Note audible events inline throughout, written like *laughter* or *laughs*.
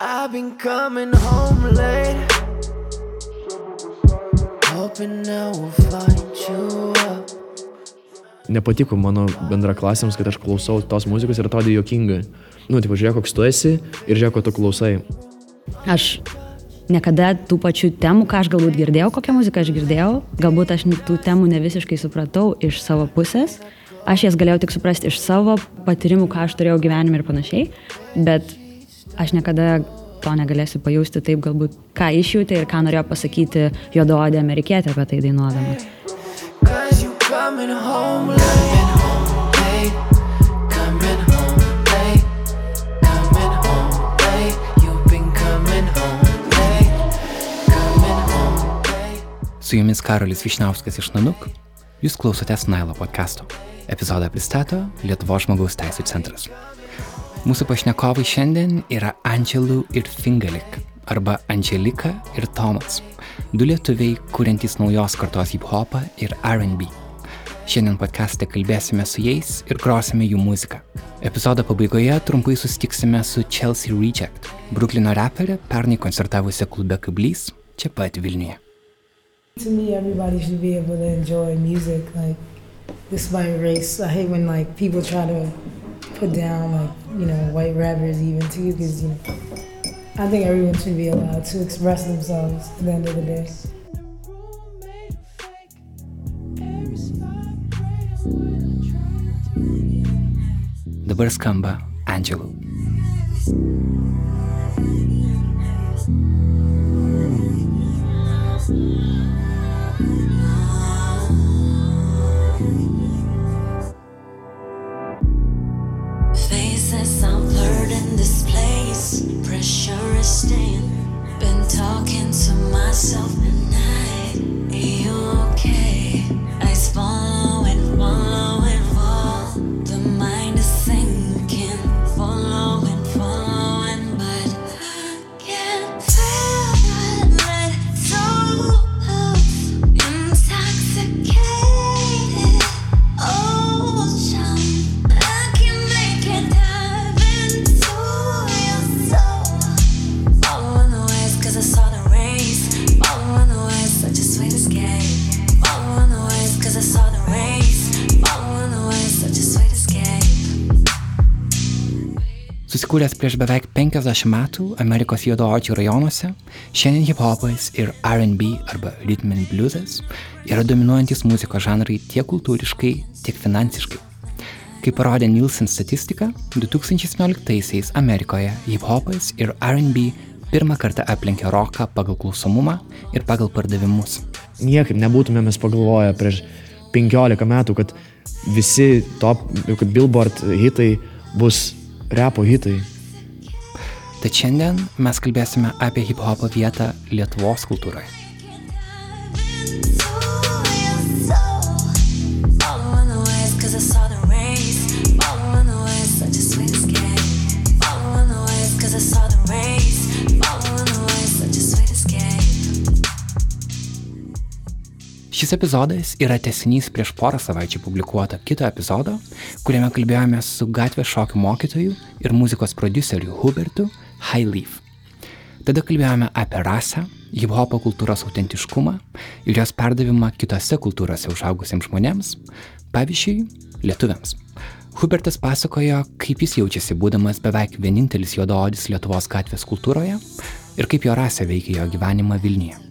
I've been coming home late. Hoping I will find you up. Nepatiko mano bendraklasiams, kad aš klausau tos muzikos ir atrodė jokinga. Nu, tipo, žiūrėk, koks tu esi ir žiūrėk, ko tu klausai. Aš niekada tų pačių temų, ką aš galbūt girdėjau, kokią muziką aš girdėjau, galbūt aš tų temų ne visiškai supratau iš savo pusės, aš jas galėjau tik suprasti iš savo patyrimų, ką aš turėjau gyvenime ir panašiai, bet aš niekada to negalėsiu pajausti taip galbūt, ką išjūtė ir ką norėjo pasakyti juodoodė amerikietė apie tai dainuodama. Su jumis Karolis Višniauskas iš Nanuk. Jūs klausotės Nailo podcast'o. Epizodą pristato Lietuvo žmogaus teisų centras. Mūsų pašnekovai šiandien yra Angelų ir Fingelik, arba Angelika ir Tomas. Du lietuviai, kuriantys naujos kartos hip-hopą ir RB. Šiandien podcast'e kalbėsime su jais ir grosime jų muziką. Epizodo pabaigoje trumpai susitiksime su Chelsea Reject, Bruklino reperė, pernai koncertavusi klube Kablys, čia pat Vilniuje. To me, everybody should be able to enjoy music. Like, this is my race. I hate when like people try to put down like you know white rappers even too, because you know, I think everyone should be allowed to express themselves at the end of the day. Dabar skamba Angelų. Faces Susikūręs prieš beveik 50 metų Amerikos juodaodžių rajonuose, šiandien hip-hopas ir RB arba rhythm and bluesas yra dominuojantis muzikos žanrai tiek kultūriškai, tiek finansiškai. Kaip parodė Nielsen statistika, 2017-aisiais Amerikoje hip-hopas ir RB pirmą kartą aplenkė roką pagal klausomumą ir pagal pardavimus. Niekaip nebūtume mes pagalvoję prieš 15 metų, kad visi top, kad billboard hitai bus repo hitai. Tad šiandien mes kalbėsime apie hip-hopo vietą Lietuvos kultūroje. Šis epizodas yra tesinys prieš porą savaičių publikuoto kito epizodo, kuriame kalbėjome su gatvės šokių mokytoju ir muzikos produceriu Hubertu Highleaf. Tada kalbėjome apie rasę, hip-hopo kultūros autentiškumą ir jos perdavimą kitose kultūrose užaugusiems žmonėms, pavyzdžiui, lietuviams. Hubertas pasakojo, kaip jis jaučiasi būdamas beveik vienintelis juodaodis Lietuvos gatvės kultūroje ir kaip jo rasė veikia jo gyvenimą Vilniuje.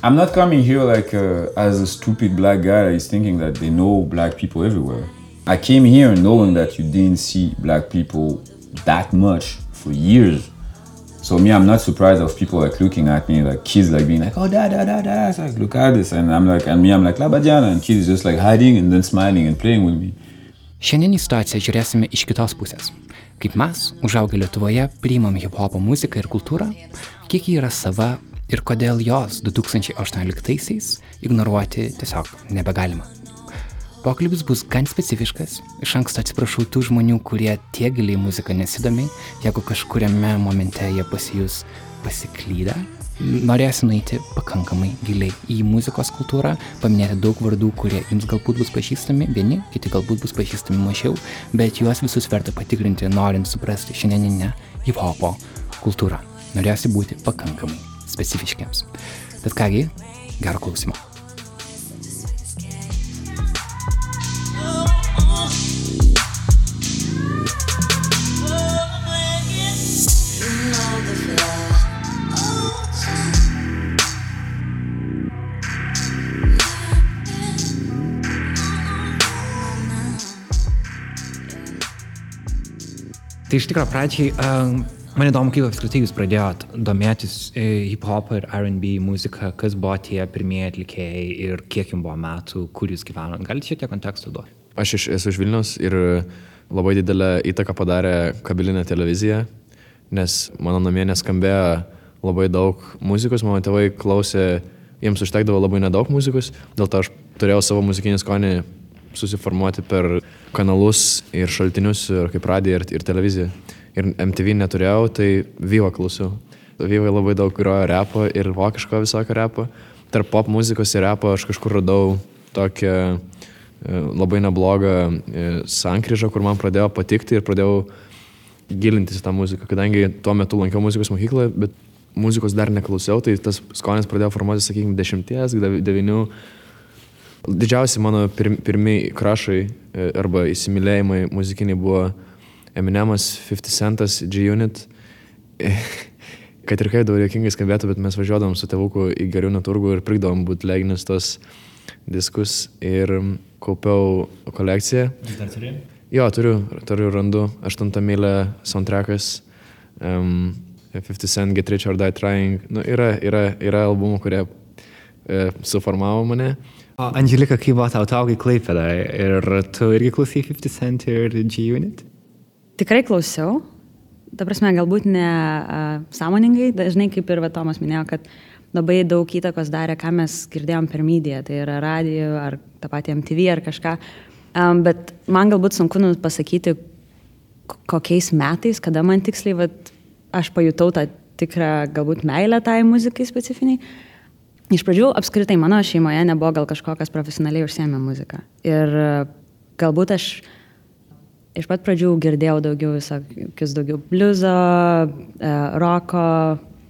I'm not coming here like uh, as a stupid black guy that is thinking that they know black people everywhere. I came here knowing that you didn't see black people that much for years. So me, I'm not surprised of people like looking at me, like kids like being like, oh da da da da, it's like look at this, and I'm like, and me, I'm like labadiana, and kids just like hiding and then smiling and playing with me. Šiandien į situaciją žiūrėsime iš kitos pusės. Kaip mes, užaugę Lietuvoje, priimam hip-hopo muziką ir kultūrą, kiek ji yra sava ir kodėl jos 2018-aisiais ignoruoti tiesiog nebegalima. Pokalbis bus gan specifiškas, iš anksto atsiprašau tų žmonių, kurie tiek giliai muziką nesidomi, jeigu kažkuriame momente jie pasijus pasiklydę. Norėsiu nueiti pakankamai giliai į muzikos kultūrą, paminėti daug vardų, kurie jums galbūt bus pažįstami, vieni, kiti galbūt bus pažįstami mažiau, bet juos visus verta patikrinti, norint suprasti šiandieninę hip-hopo kultūrą. norėjosi būti pakankamai specifiškiams. Tad kągi, gero klausimo. Tai iš tikrųjų pradžiai, um, man įdomu, kaip apskritai jūs pradėjot domėtis e, hip-hop ir RB muzika, kas buvo tie pirmieji atlikėjai ir kiek jums buvo metų, kur jūs gyvenot. Galite šiek tiek konteksto duoti? Aš iš, esu iš Vilnius ir labai didelę įtaką padarė kabilinė televizija, nes mano namie neskambėjo labai daug muzikos, mano tėvai klausė, jiems užtekdavo labai nedaug muzikos, dėl to aš turėjau savo muzikinį skonį susiformuoti per kanalus ir šaltinius, ir kaip radiją, ir, ir televiziją. Ir MTV neturėjau, tai Vyvo klausiau. Vyvai labai daug grojo repo ir vokiško visokio repo. Tarp pop muzikos ir repo aš kažkur radau tokią e, labai neblogą e, sankryžą, kur man pradėjo patikti ir pradėjau gilintis į tą muziką, kadangi tuo metu lankiau muzikos mokyklą, bet muzikos dar neklausiau, tai tas skonis pradėjo formuotis, sakykime, dešimties, dev- devinių. Didžiausi mano pir, pirmi krašai e, arba įsimylėjimai muzikiniai buvo Eminemas, 50 Centas, G-Unit. *laughs* Kad ir kaip daug jokingai skambėtų, bet mes važiuodavom su tėvuku į gariūnų turgų ir prigdavom būtleginius tos diskus ir kaupiau kolekciją. Dar turi? Jo, turiu, turiu randu, aštuntą mylę soundtrackas, um, 50 Cent, Get Rich or Die Trying. Nu, yra, yra, yra albumų, kurie e, suformavo mane. O Angelika, kaip buvo tau taugai klaipėda ir tu irgi klausai 50 Cent ir G-Unit? Tikrai klausiau. Ta prasme, galbūt ne a, sąmoningai, dažnai kaip ir va, Tomas minėjo, kad labai daug įtakos darė, ką mes girdėjom per mediją, tai yra radio ar tą patį MTV ar kažką. Um, bet man galbūt sunku nu pasakyti, kokiais metais, kada man tiksliai vat, aš pajutau tą tikrą galbūt meilę tai muzikai specifiniai. Iš pradžių apskritai mano šeimoje nebuvo gal kažko, kas profesionaliai užsiemė muziką. Ir galbūt aš iš pat pradžių girdėjau daugiau visokius, daugiau bliuzo, e, roko,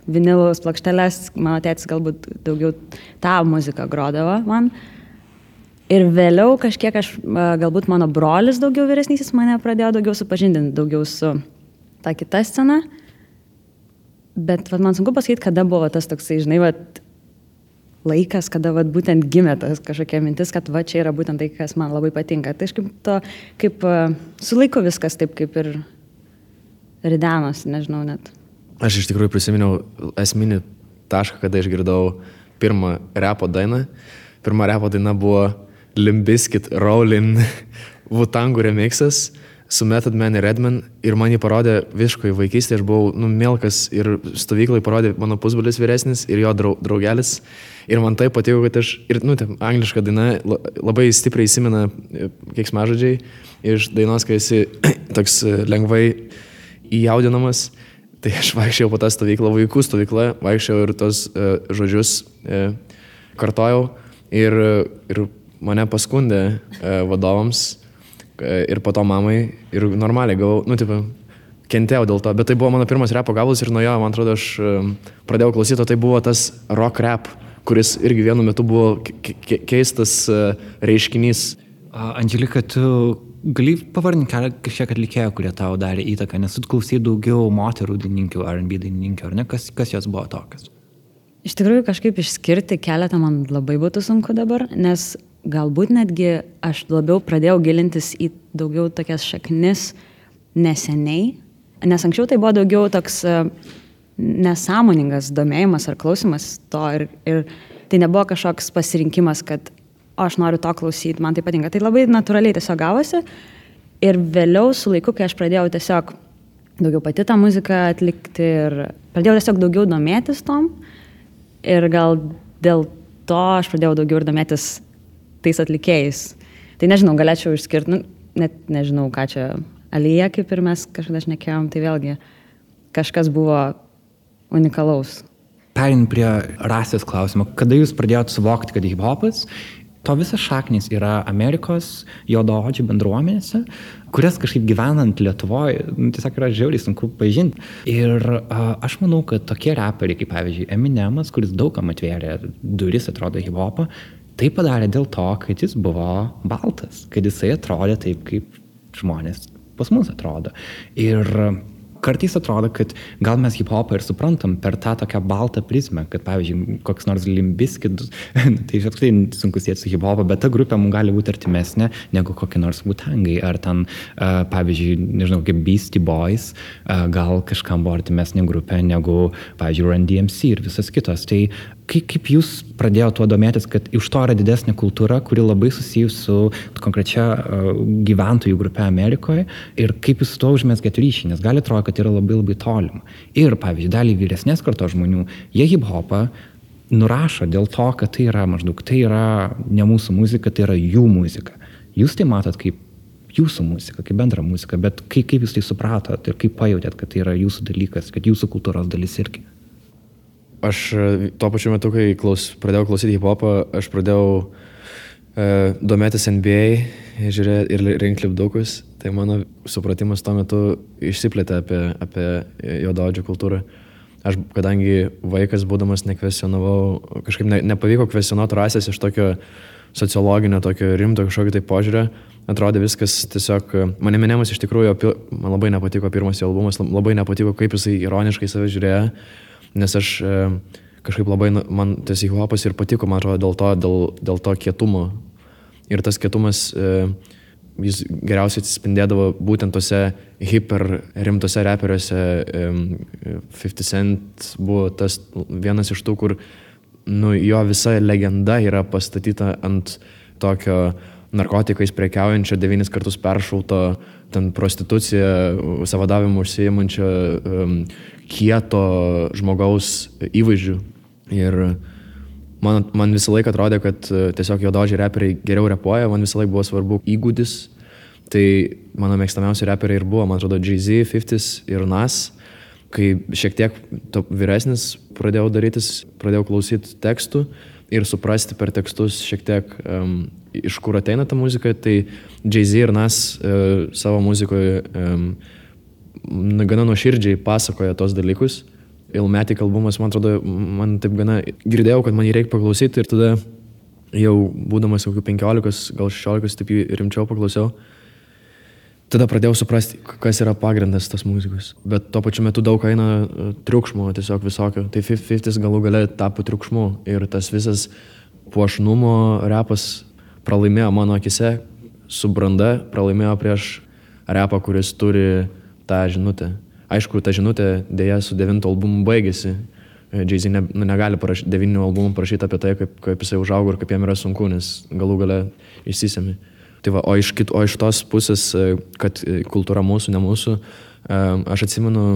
vinilus, plokšteles, mano tėtis galbūt daugiau tą muziką grodavo man. Ir vėliau kažkiek aš, e, galbūt mano brolis daugiau vyresnysis mane pradėjo daugiau supažindinti, daugiau su ta kita scena. Bet vat, man sunku pasakyti, kada buvo tas toksai, žinai, vat, laikas, kada vat, būtent gimė tas kažkokia mintis, kad va čia yra būtent tai, kas man labai patinka. Tai aš kaip to, kaip e, su laiku viskas taip kaip ir ridenos, nežinau net. Aš iš tikrųjų prisiminiau esminį tašką, kada išgirdau pirmą repo dainą. Pirma repo daina buvo Limbiskit Rowlin Vutangų *laughs* remixas su Method Man ir Redman ir man jį parodė visiškai vaikystėje, aš buvau numelkas ir stovyklai parodė mano pusbrolis vyresnis ir jo drau, draugelis. Ir man tai patiko, kad aš, ir, nu, tai angliška daina la- labai stipriai įsimena keiksmažodžiai iš dainos, kai esi *clears throat* toks e, lengvai įjaudinamas. Tai aš vaikščiau po tą stovyklą, vaikų stovyklą, vaikščiau ir tos uh, žodžius uh, kartojau ir, ir mane paskundė uh, vadovams ir po to mamai ir normaliai gavau, nu, tipo, kentėjau dėl to, bet tai buvo mano pirmas repo gabalas ir nuo jo, man atrodo, aš um, pradėjau klausyti, tai buvo tas rock rap, kuris irgi vienu metu buvo ke ke keistas uh, reiškinys. Angelika, tu gali pavardinti keletą kažkiek atlikėjų, kurie tau darė įtaką, nes tu klausai daugiau moterų dainininkių, RB dainininkių, ar ne? Kas, kas jos buvo tokios? Iš tikrųjų, kažkaip išskirti keletą man labai būtų sunku dabar, nes galbūt netgi aš labiau pradėjau gilintis į daugiau tokias šaknis neseniai, nes anksčiau tai buvo daugiau toks e, nesąmoningas domėjimas ar klausimas to ir, ir tai nebuvo kažkoks pasirinkimas, kad o aš noriu to klausyti, man tai patinka. Tai labai natūraliai tiesiog gavosi ir vėliau su laiku, kai aš pradėjau tiesiog daugiau pati tą muziką atlikti ir pradėjau tiesiog daugiau domėtis tom. Ir gal dėl to aš pradėjau daugiau ir domėtis tais atlikėjais. Tai nežinau, galėčiau išskirti, nu, net nežinau, ką čia Alija, kaip ir mes kažkada šnekėjom, tai vėlgi kažkas buvo unikalaus. Perin prie rasės klausimo, kada jūs pradėjot suvokti, kad hip-hopas To visas šaknis yra Amerikos juodaodžių bendruomenėse, kurias kažkaip gyvenant Lietuvoje nu, tiesiog yra žiauriai sunku pažinti. Ir a, aš manau, kad tokie reperiai, kaip pavyzdžiui Eminemas, kuris daugam atvėrė duris, atrodo, hip-hopą, tai padarė dėl to, kad jis buvo baltas, kad jisai atrodė taip, kaip žmonės pas mus atrodo. Ir kartais atrodo, kad gal mes hip-hopą ir suprantam per tą tokią baltą prizmę, kad pavyzdžiui, koks nors limbiskit, *laughs* tai apskritai sunku sėti su hip-hopą, bet ta grupė mums gali būti artimesnė negu kokie nors būtangai, ar ten, pavyzdžiui, nežinau, kaip Beastie Boys, gal kažkam buvo artimesnė grupė negu, pavyzdžiui, Run DMC ir visas kitos. Tai kaip, kaip jūs pradėjote tuo domėtis, kad iš to yra didesnė kultūra, kuri labai susijusi su konkrečia uh, gyventojų grupė Amerikoje ir kaip jūs su tuo užmėsgėt ryšį, nes gali atrodo, kad yra labai labai tolima. Ir, pavyzdžiui, dalį vyresnės kartos žmonių, jie hip-hopą nurašo dėl to, kad tai yra maždaug, tai yra ne mūsų muzika, tai yra jų muzika. Jūs tai matot kaip jūsų muzika, kaip bendra muzika, bet kaip, kaip jūs tai supratot ir kaip pajutėt, kad tai yra jūsų dalykas, kad jūsų kultūros dalis irgi. Aš e, tuo pačiu metu, kai klaus, pradėjau klausyti hip-hopą, aš pradėjau e, domėtis NBA žiūrėti ir rinkti lipdukus. Tai mano supratimas tuo metu išsiplėtė apie, apie juododžių kultūrą. Aš, kadangi vaikas būdamas nekvesionavau, kažkaip ne, nepavyko kvesionuoti rasės iš tokio sociologinio, tokio rimto kažkokio tai požiūrio, atrodė viskas tiesiog, mane minėjimas iš tikrųjų, man labai nepatiko pirmas jo albumas, labai nepatiko, kaip jisai ironiškai save žiūrėjo, nes aš e, kažkaip labai, nu, man tas hip-hopas ir patiko, man atrodo, dėl to, dėl, dėl to kietumo. Ir tas kietumas, e, jis geriausiai atsispindėdavo būtent tose hiper rimtose reperiuose. E, 50 Cent buvo tas vienas iš tų, kur nu, jo visa legenda yra pastatyta ant tokio narkotikais prekiaujančio, devynis kartus peršauto, ten prostituciją, savadavimu užsiimančio um, kieto žmogaus įvaizdžių. Ir man, man visą laiką atrodė, kad e, tiesiog juodožiai reperiai geriau repuoja, man visą laiką buvo svarbu įgūdis. Tai mano mėgstamiausi reperiai ir buvo, man atrodo, Jay-Z, 50 ir Nas. Kai šiek tiek vyresnis pradėjau darytis, pradėjau klausyti tekstų ir suprasti per tekstus šiek tiek um, iš kur ateina ta muzika, tai Jay-Z ir Nas uh, savo muzikoje um, gana nuoširdžiai pasakoja tos dalykus. Ilmetik albumas, man atrodo, man taip gana girdėjau, kad man jį reikia paklausyti ir tada jau būdamas kokių 15, gal 16, taip jį rimčiau paklausiau. Tada pradėjau suprasti, kas yra pagrindas tos muzikos. Bet tuo pačiu metu daug eina e, triukšmo, tiesiog visokio. Tai 50 galų gale tapo triukšmu ir tas visas puošnumo repas pralaimėjo mano akise su branda, pralaimėjo prieš repą, kuris turi tą žinutę. Aišku, ta žinutė dėja su devinto albumu baigėsi. Jay-Z ne, nu, negali parašyti devynių albumų parašyti apie tai, kaip, kaip jisai užaugo ir kaip jam yra sunku, nes galų gale išsisėmi. Tai va, o, iš kit, o iš tos pusės, kad kultūra mūsų, ne mūsų, aš atsimenu,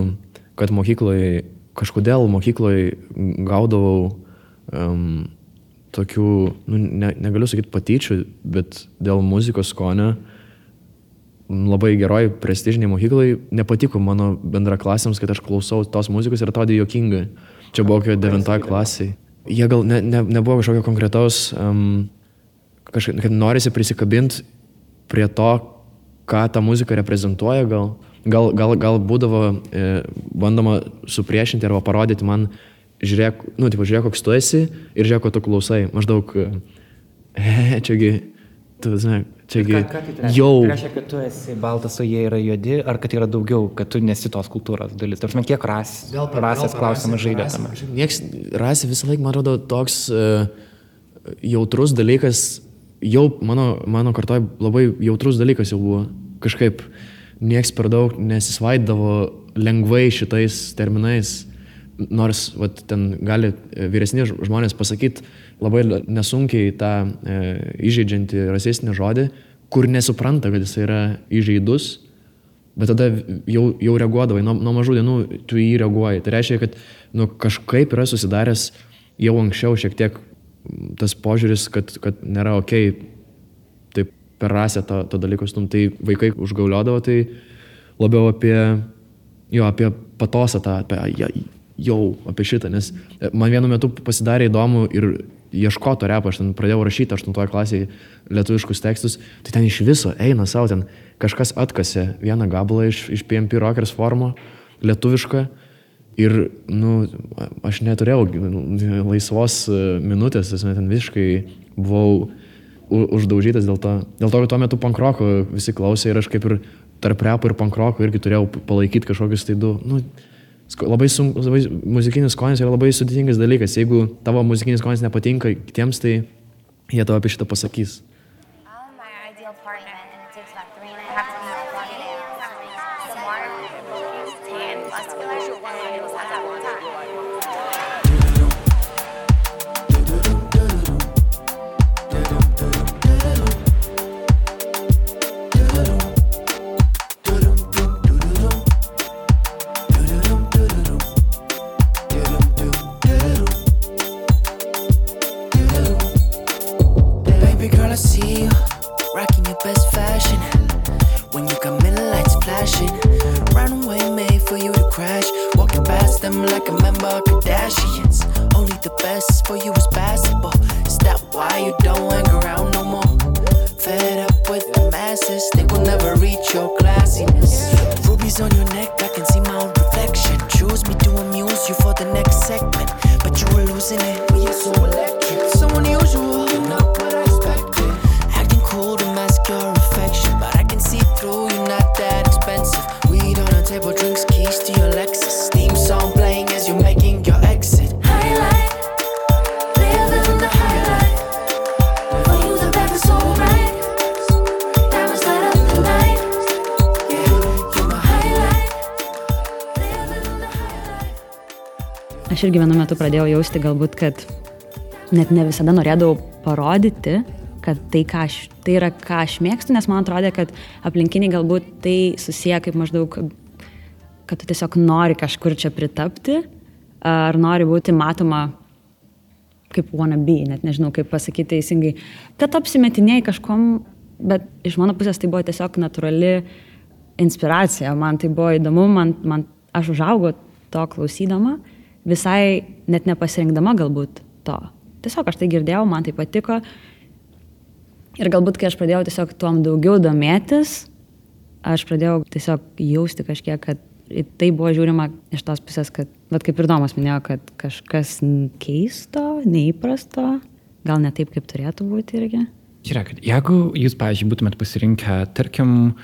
kad mokykloje, kažkodėl mokykloje gaudavau um, tokių, nu, ne, negaliu sakyti patyčių, bet dėl muzikos skonio labai geroj prestižiniai mokyklai nepatiko mano bendraklasiams, kad aš klausau tos muzikos ir atrodė jokinga. Čia buvo kokio devintoje klasėje. Jie gal ne, ne, nebuvo kažkokio konkretaus, um, kažkaip, kad norisi prisikabinti prie to, ką ta muzika reprezentuoja, gal, gal, gal, gal būdavo e, bandoma supriešinti arba parodyti man, žiūrėk, nu, tipo, žiūrėk, koks tu esi ir žiūrėk, ko tu klausai. Maždaug, e, *laughs* čiagi, tu, žinai, čiagi, Ką, ką tai reiškia? jau. Tai reiškia, kad tu esi baltas, o jie yra juodi, ar kad yra daugiau, kad tu nesi tos kultūros dalis. Tarsi, kiek ras, rasės klausimas žaidė tame. Niekas, rasė visą laiką, man atrodo, toks uh, jautrus dalykas, jau mano, mano kartoje labai jautrus dalykas jau buvo. Kažkaip nieks per daug nesisvaidavo lengvai šitais terminais. Nors vat, ten gali e, vyresni žmonės pasakyti labai nesunkiai tą e, įžeidžiantį rasistinį žodį, kur nesupranta, kad jis yra įžeidus, Bet tada jau, jau reaguodavai, nuo, nuo mažų dienų tu jį reaguoji. Tai reiškia, kad nu, kažkaip yra susidaręs jau anksčiau šiek tiek tas požiūris, kad, kad nėra ok taip per rasę to, to dalyko stum. Tai vaikai užgauliodavo, tai labiau apie, jo, apie patosą tą, apie jau apie šitą, nes e, man vienu metu pasidarė įdomu ir ieškoto repo, aš ten pradėjau rašyti 8 klasėje lietuviškus tekstus, tai ten iš viso eina savo, ten kažkas atkasė vieną gabalą iš, iš PMP Rockers formo, lietuvišką. Ir, nu, aš neturėjau nu, laisvos e, minutės, tas ten visiškai buvau uždaužytas dėl to. Dėl to, kad tuo metu pankroko visi klausė ir aš kaip ir tarp repo ir pankroko irgi turėjau palaikyti kažkokius tai du. Nu, labai, sun, labai muzikinis skonis yra labai sudėtingas dalykas. Jeigu tavo muzikinis skonis nepatinka kitiems, tai jie tau apie šitą pasakys. Aš irgi vienu metu pradėjau jausti galbūt, kad net ne visada norėdavau parodyti, kad tai, aš, tai yra, ką aš mėgstu, nes man atrodė, kad aplinkiniai galbūt tai susiję kaip maždaug, kad tu tiesiog nori kažkur čia pritapti, ar nori būti matoma kaip wannabe, net nežinau kaip pasakyti teisingai, kad apsimetinėjai kažkom, bet iš mano pusės tai buvo tiesiog natūrali inspiracija, man tai buvo įdomu, man, man aš užaugau to klausydama, visai net nepasirinkdama galbūt to. Tiesiog aš tai girdėjau, man tai patiko. Ir galbūt, kai aš pradėjau tiesiog tuom daugiau domėtis, aš pradėjau tiesiog jausti kažkiek, kad tai buvo žiūrima iš tos pusės, kad, bet kaip ir Domas minėjo, kad kažkas keisto, neįprasto, gal ne taip, kaip turėtų būti irgi. Žiūrėkit, jeigu jūs, pavyzdžiui, būtumėt pasirinkę, tarkim,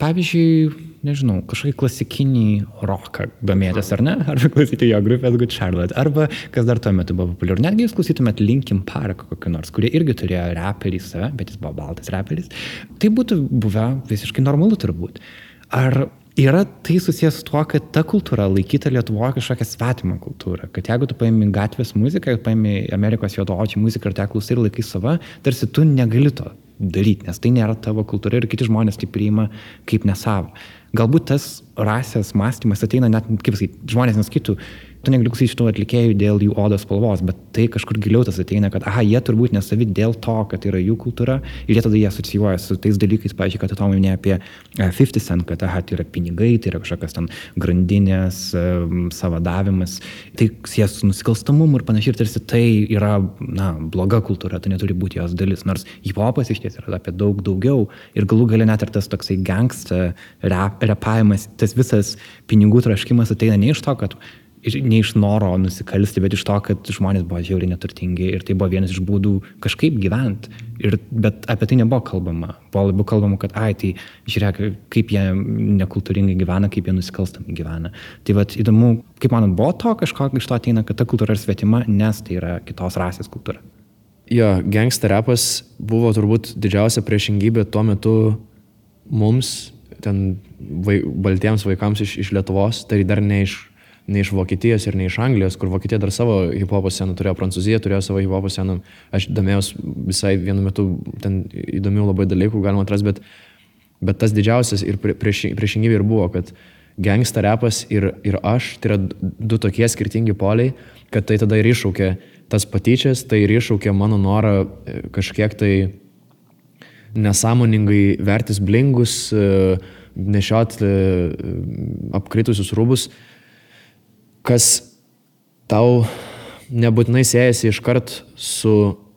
pavyzdžiui, nežinau, kažkokį klasikinį roką domėtis, ar ne? Arba klausyti jo grupės Good Charlotte, arba kas dar tuo metu buvo populiaru. Netgi jūs klausytumėt Linkin Park kokį nors, kurie irgi turėjo reperį save, bet jis buvo baltas reperis. Tai būtų buvę visiškai normalu turbūt. Ar yra tai susijęs su tuo, kad ta kultūra laikyta Lietuvoje kažkokia svetima kultūra. Kad jeigu tu paimi gatvės muziką, paimi Amerikos juodočių muziką ir te klausai ir laikai save, tarsi tu negali to daryti, nes tai nėra tavo kultūra ir kiti žmonės tai priima kaip nesavo. Galbūt tas rasės mąstymas ateina net, kaip sakyti, žmonės nesakytų, tu negali klausyti šitų atlikėjų dėl jų odos spalvos, bet tai kažkur giliau tas ateina, kad, aha, jie turbūt nesavi dėl to, kad tai yra jų kultūra ir jie tada jie asocijuoja su tais dalykais, pavyzdžiui, kad Tomai minėjo apie e, 50 cent, kad, aha, tai yra pinigai, tai yra kažkokios ten grandinės, e, savadavimas, tai sės su nusikalstamumu ir panašiai, ir tarsi tai yra, na, bloga kultūra, tai neturi būti jos dalis, nors hip-hopas iš ties yra apie daug daugiau ir galų gale net ir tas toksai gangsta rap, repavimas, tas visas pinigų traškimas ateina ne iš to, kad ir ne iš noro nusikalsti, bet iš to, kad žmonės buvo žiauriai neturtingi ir tai buvo vienas iš būdų kažkaip gyventi. Ir, bet apie tai nebuvo kalbama. Buvo labiau kalbama, kad, ai, tai žiūrėk, kaip jie nekultūringai gyvena, kaip jie nusikalstamai gyvena. Tai vad įdomu, kaip manot, buvo to kažko iš to ateina, kad ta kultūra yra svetima, nes tai yra kitos rasės kultūra. Jo, gangsta repas buvo turbūt didžiausia priešingybė tuo metu mums, ten vai, baltiems vaikams iš, iš Lietuvos, tai dar ne iš, ne iš Vokietijos ir ne iš Anglijos, kur Vokietija dar savo hip-hopo sceną turėjo, Prancūzija turėjo savo hip-hopo sceną. Aš domėjausi visai vienu metu, ten įdomių labai dalykų galima atrasti, bet, bet tas didžiausias ir prie- prieš, priešingybė ir buvo, kad gangsta repas ir, ir aš, tai yra du tokie skirtingi poliai, kad tai tada ir iššaukė tas patyčias, tai ir iššaukė mano norą e, kažkiek tai nesąmoningai vertis blingus, e, nešiot e, apkritusius rūbus, kas tau nebūtinai siejasi iškart su,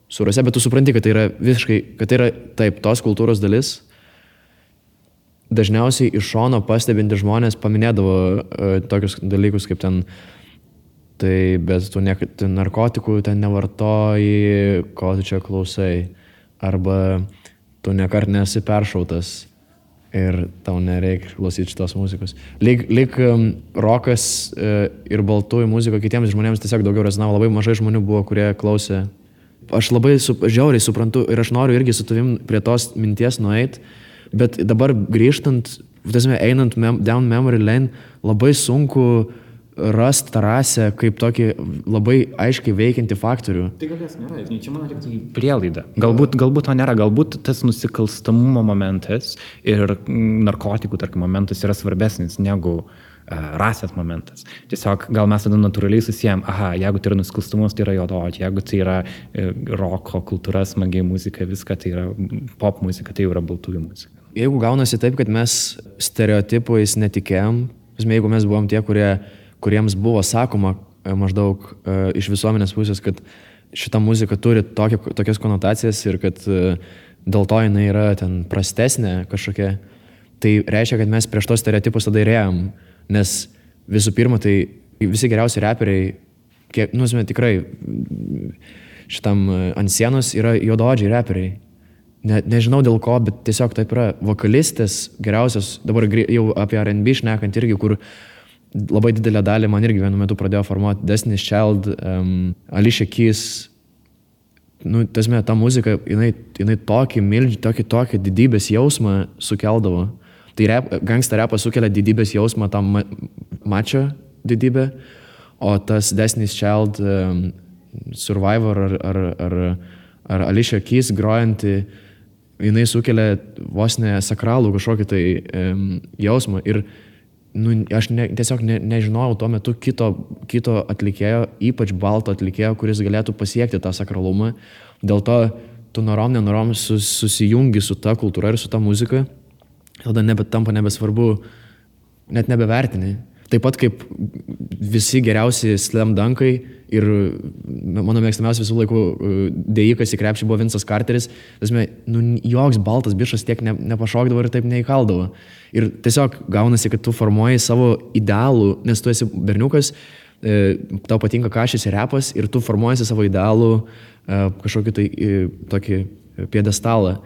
su rase, bet tu supranti, kad tai yra visiškai, kad tai yra taip, tos kultūros dalis. Dažniausiai iš šono pastebinti žmonės paminėdavo uh, tokius dalykus kaip ten, tai bet tu ne, tu narkotikų ten nevartoji, ko tu čia klausai. Arba tu nekart nesi peršautas ir tau nereikia klausyti šitos muzikos. Lyg, lyg um, rokas uh, ir baltųjų muzika kitiems žmonėms tiesiog daugiau rezonavo. Labai mažai žmonių buvo, kurie klausė. Aš labai su, žiauriai suprantu ir aš noriu irgi su tavim prie tos minties nueiti, bet dabar grįžtant, tiesiog einant mem, down memory lane, labai sunku rasti tą rasę kaip tokį labai aiškiai veikiantį faktorių. Tai gal jas nėra, žinai, čia man reiktų prielaida. Galbūt, galbūt to nėra, galbūt tas nusikalstamumo momentas ir narkotikų, tarkim, momentas yra svarbesnis negu uh, rasės momentas. Tiesiog gal mes tada natūraliai susijęm, aha, jeigu tai yra nusikalstamumas, tai yra juododžiai, jeigu tai yra uh, roko kultūra, smagiai muzika, viską, tai yra pop muzika, tai jau yra baltųjų muzika. Jeigu gaunasi taip, kad mes stereotipais netikėjom, jeigu mes buvom tie, kurie, kuriems buvo sakoma e, maždaug e, iš visuomenės pusės, kad šita muzika turi tokia, tokias konotacijas ir kad e, dėl to jinai yra ten prastesnė kažkokia, tai reiškia, kad mes prieš tos stereotipus tada įrėjom, nes visų pirma, tai visi geriausi reperiai, kiek, nu, žinoma, tikrai šitam ant sienos yra juododžiai reperiai. Ne, nežinau dėl ko, bet tiesiog taip yra. Vokalistės geriausios, dabar jau apie RB šnekant irgi, kur labai didelę dalį man irgi vienu metu pradėjo formuoti Destiny's Child, um, Alicia Keys. Nu, tasme, ta muzika, jinai, jinai tokį milžį, tokį, tokį didybės jausmą sukeldavo. Tai rap, gangsta repas sukelia didybės jausmą tam ma mačio didybę, o tas Destiny's Child um, Survivor ar, ar, ar, ar Alicia Keys grojanti, jinai sukelia vos ne sakralų kažkokį tai um, jausmą. Ir nu, aš ne, tiesiog ne, nežinojau tuo metu kito, kito atlikėjo, ypač balto atlikėjo, kuris galėtų pasiekti tą sakralumą. Dėl to tu norom, nenorom sus, susijungi su ta kultūra ir su ta muzika, tada nebe, tampa nebesvarbu, net nebevertini. Taip pat kaip visi geriausi slamdankai ir mano mėgstamiausias visų laikų e, dėjikas į krepšį buvo Vinsas Carteris, tasme, nu, joks baltas bišas tiek ne, nepašokdavo ir taip neįkaldavo. Ir tiesiog gaunasi, kad tu formuoji savo idealų, nes tu esi berniukas, e, tau patinka ir repas ir tu formuojasi savo idealų e, kažkokį tai tokį piedestalą.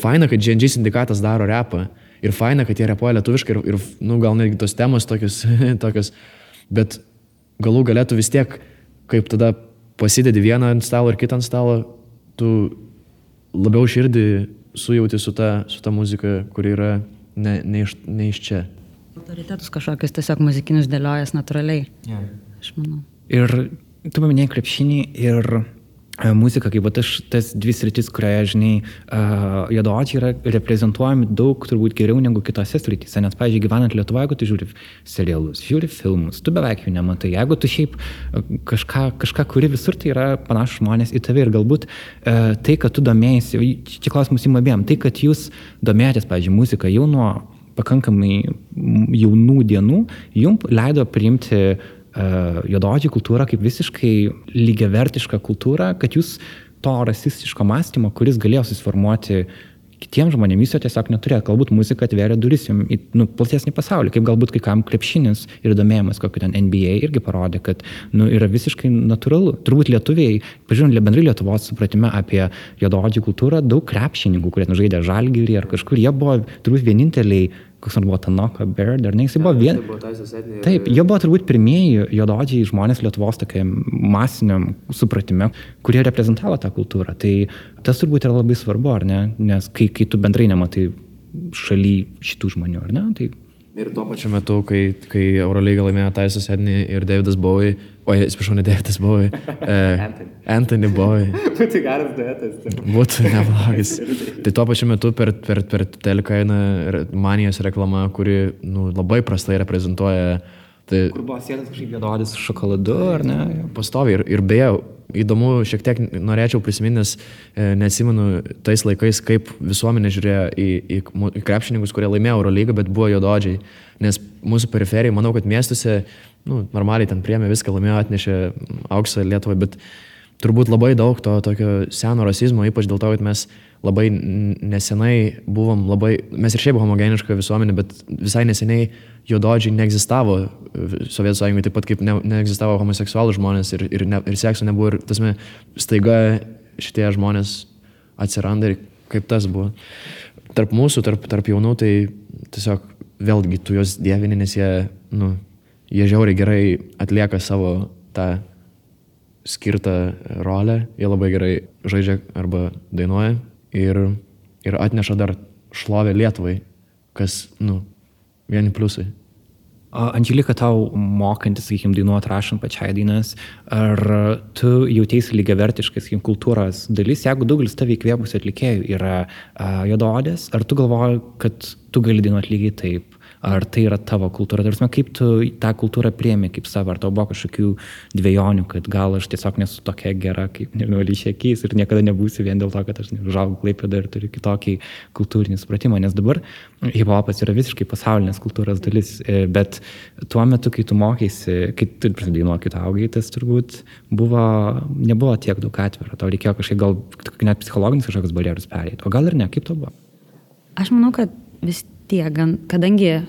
Faina, kad GNG sindikatas daro repą. Ir faina, kad jie repuoja lietuviškai ir, ir nu, gal netgi tos temos tokios, *laughs* tokios. Bet galų galėtų vis tiek, kaip tada pasidedi vieną ant stalo ir kitą ant stalo, tu labiau širdį sujauti su ta, su ta muzika, kuri yra ne, ne, iš, ne iš čia. Autoritetus kažkokius tiesiog muzikinius dėliojas natūraliai. Yeah. Aš manau. Ir tu paminėjai krepšinį ir muziką, kaip vat aš tas dvi sritis, kurioje, žinai, uh, juodaodžiai yra reprezentuojami daug turbūt geriau negu kitose srityse. Nes, pavyzdžiui, gyvenant Lietuvoje, jeigu tu žiūri serialus, žiūri filmus, tu beveik jų nematai. Jeigu tu šiaip kažką, kažką kuri visur, tai yra panašus žmonės į tave ir galbūt uh, tai, kad tu domėjai, čia klausimus įm abiem, tai, kad jūs domėjotės, pavyzdžiui, muziką jau nuo pakankamai jaunų dienų, jums leido priimti juododžių kultūrą kaip visiškai lygiavertišką kultūrą, kad jūs to rasistiško mąstymo, kuris galėjo susiformuoti kitiems žmonėms, jūs jo tiesiog neturėjo. Galbūt muzika atvėrė duris jums į nu, platesnį pasaulį, kaip galbūt kai kam krepšinis ir domėjimas kokio ten NBA irgi parodė, kad nu, yra visiškai natūralu. Turbūt lietuviai, pažiūrėjau, bendrai Lietuvos supratime apie juododžių kultūrą, daug krepšininkų, kurie nu, žaidė žalgyrį ar kažkur, jie buvo turbūt vieninteliai koks nors buvo Tanaka Bird, ar ne, jis buvo vien... Taip, jie buvo turbūt pirmieji juododžiai žmonės Lietuvos tokiam masiniam supratime, kurie reprezentavo tą kultūrą. Tai tas turbūt yra labai svarbu, ar ne, nes kai, kai tu bendrai nematai šaly šitų žmonių, ar ne, tai Ir tuo pačiu metu, kai, kai Eurolyga laimėjo Taisas Edney ir Davidas Bowie, oi, atsiprašau, ne Davidas Bowie, *laughs* e, Anthony. Anthony Bowie. *laughs* Būtų geras duetas. Būtų *laughs* neblogas. tai tuo pačiu metu per, per, per teleką eina manijos reklama, kuri nu, labai prastai reprezentuoja. Tai Kur buvo sėdas kažkaip juododis su šokoladu, ar ne? pastoviai ir, ir beje, įdomu, šiek tiek norėčiau prisiminti, nes e, neatsimenu tais laikais, kaip visuomenė žiūrėjo į, į, į krepšininkus, kurie laimėjo Eurolygą, bet buvo juododžiai. Nes mūsų periferija, manau, kad miestuose, nu, normaliai ten priemė viską, laimėjo, atnešė auksą Lietuvai, bet turbūt labai daug to tokio seno rasizmo, ypač dėl to, kad mes labai nesenai buvom labai, mes ir šiaip homogeniška visuomenė, bet visai neseniai juododžiai neegzistavo e, Sovietų sąjungoje, taip pat kaip ne, neegzistavo homoseksualų žmonės ir, ir, ne, ir sekso nebuvo ir tasme staiga šitie žmonės atsiranda ir kaip tas buvo. Tarp mūsų, tarp, tarp jaunų, tai tiesiog vėlgi tu juos dievini, nes jie, nu, jie žiauriai gerai atlieka savo tą skirtą rolę, jie labai gerai žaidžia arba dainuoja ir, ir atneša dar šlovę Lietuvai, kas, nu, vieni pliusai. Andželika, tau mokantis, sakykime, dainuoti, rašant pačiai dainas, ar tu jautiesi lygiai vertiškai, sakykime, kultūros dalis, jeigu daugelis tave įkvėpusių atlikėjų yra uh, jododės, ar tu galvoji, kad tu gali dainuoti lygiai taip, ar tai yra tavo kultūra, tarsi, kaip tu tą kultūrą priemi kaip savo, ar tau buvo kažkokių dviejonių, kad gal aš tiesiog nesu tokia gera, kaip, nežinau, lyšiekys ir niekada nebūsiu vien dėl to, kad aš užaugau klaipėdą ir turiu kitokį kultūrinį supratimą, nes dabar hip-hopas yra visiškai pasaulinės kultūros dalis, e, bet tuo metu, kai tu mokėsi, kai tu pradėjai kai tu augai, tas turbūt buvo, nebuvo tiek daug atviro, tau reikėjo kažkaip gal net psichologinis kažkokius barjerus perėti, o gal ir ne, kaip to buvo? Aš manau, kad vis tiek, gan- kadangi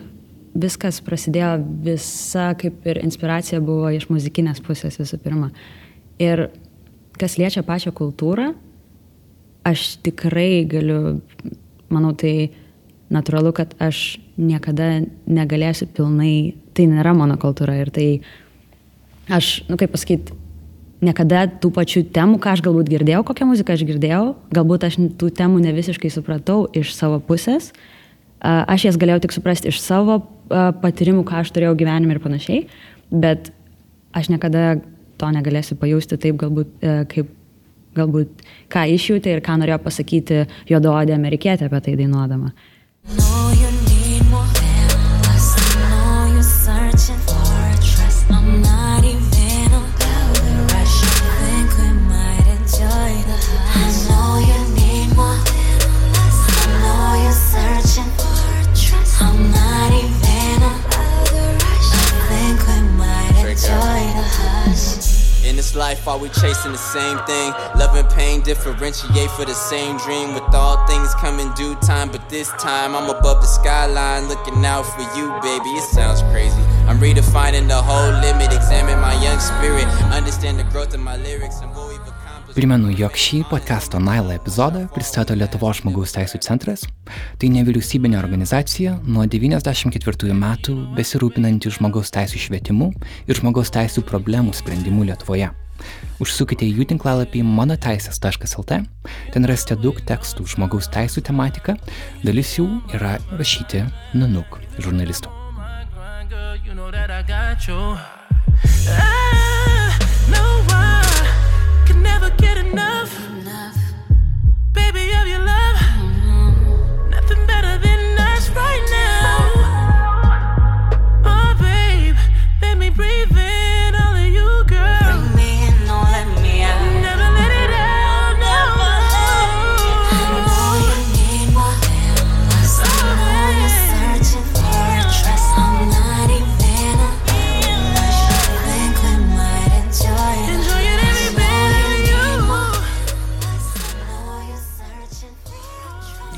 viskas prasidėjo, visa kaip ir inspiracija buvo iš muzikinės pusės visų pirma. Ir kas liečia pačią kultūrą, aš tikrai galiu, manau, tai natūralu, kad aš niekada negalėsiu pilnai, tai nėra mano kultūra ir tai aš, nu kaip pasakyti, niekada tų pačių temų, ką aš galbūt girdėjau, kokią muziką aš girdėjau, galbūt aš tų temų ne visiškai supratau iš savo pusės, A, aš jas galėjau tik suprasti iš savo patyrimų, ką aš turėjau gyvenime ir panašiai, bet aš niekada to negalėsiu pajusti taip, galbūt, e, kaip galbūt ką išjūtė ir ką norėjo pasakyti juodaodė amerikietė apie tai dainuodama. Know this life, are we chasing the same thing? Love and pain differentiate for the same dream. With all things come in due time, but this time I'm above the skyline, looking out for you, baby. It sounds crazy. I'm redefining the whole limit, examine my young spirit, understand the growth of my lyrics and what we've. Primenu, jog šį podcast'o Naila epizodą pristato Lietuvos žmogaus teisų centras. Tai nevyriausybinė organizacija nuo 1994 metų besirūpinanti žmogaus teisų švietimu ir žmogaus teisų problemų sprendimu Lietuvoje. Užsukite į jų tinklalapį manoteisės.lt, ten rasite daug tekstų žmogaus teisų tematika, dalis jų yra rašyti Nanuk žurnalistų. grind, girl, you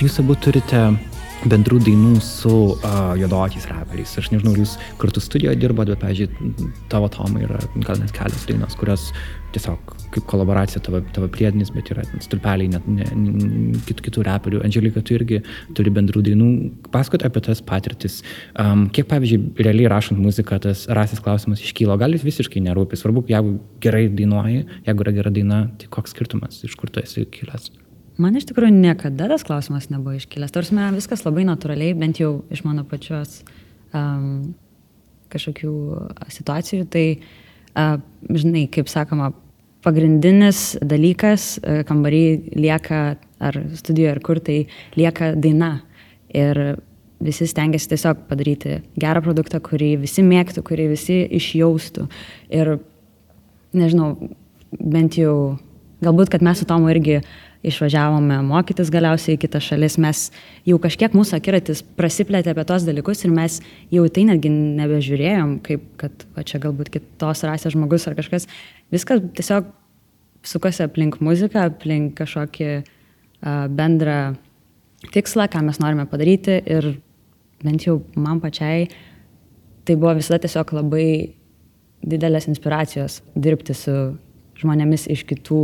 Jūs abu turite bendrų dainų su uh, juodočiais raperiais. Aš nežinau, jūs kartu studijoje dirbote, bet, pavyzdžiui, tavo Tomai yra gal net kelios dainos, kurios tiesiog kaip kolaboracija tavo, tavo priedinis, bet yra stulpeliai net ne, ne, kitų, reperių. Angelika, tu irgi turi bendrų dainų. Pasakot apie tas patirtis. Um, kiek, pavyzdžiui, realiai rašant muziką, tas rasis klausimas iškylo. Gal jis visiškai nerūpi. Svarbu, jeigu gerai dainuoji, jeigu yra gera daina, tai koks skirtumas, iš kur tu esi kilęs. Man iš tikrųjų niekada tas klausimas nebuvo iškilęs. Tarsi viskas labai natūraliai, bent jau iš mano pačios um, kažkokių situacijų. Tai, uh, žinai, kaip sakoma, pagrindinis dalykas uh, kambarį lieka, ar studijoje, ar kur tai lieka daina. Ir visi stengiasi tiesiog padaryti gerą produktą, kurį visi mėgtų, kurį visi išjaustų. Ir nežinau, bent jau, galbūt, kad mes su Tomu irgi išvažiavome mokytis galiausiai į kitas šalis, mes jau kažkiek mūsų akiratis prasiplėtė apie tos dalykus ir mes jau tai netgi nebežiūrėjom, kaip kad va, čia galbūt kitos rasės žmogus ar kažkas. Viskas tiesiog sukasi aplink muziką, aplink kažkokį uh, bendrą tikslą, ką mes norime padaryti ir bent jau man pačiai tai buvo visada tiesiog labai didelės inspiracijos dirbti su žmonėmis iš kitų,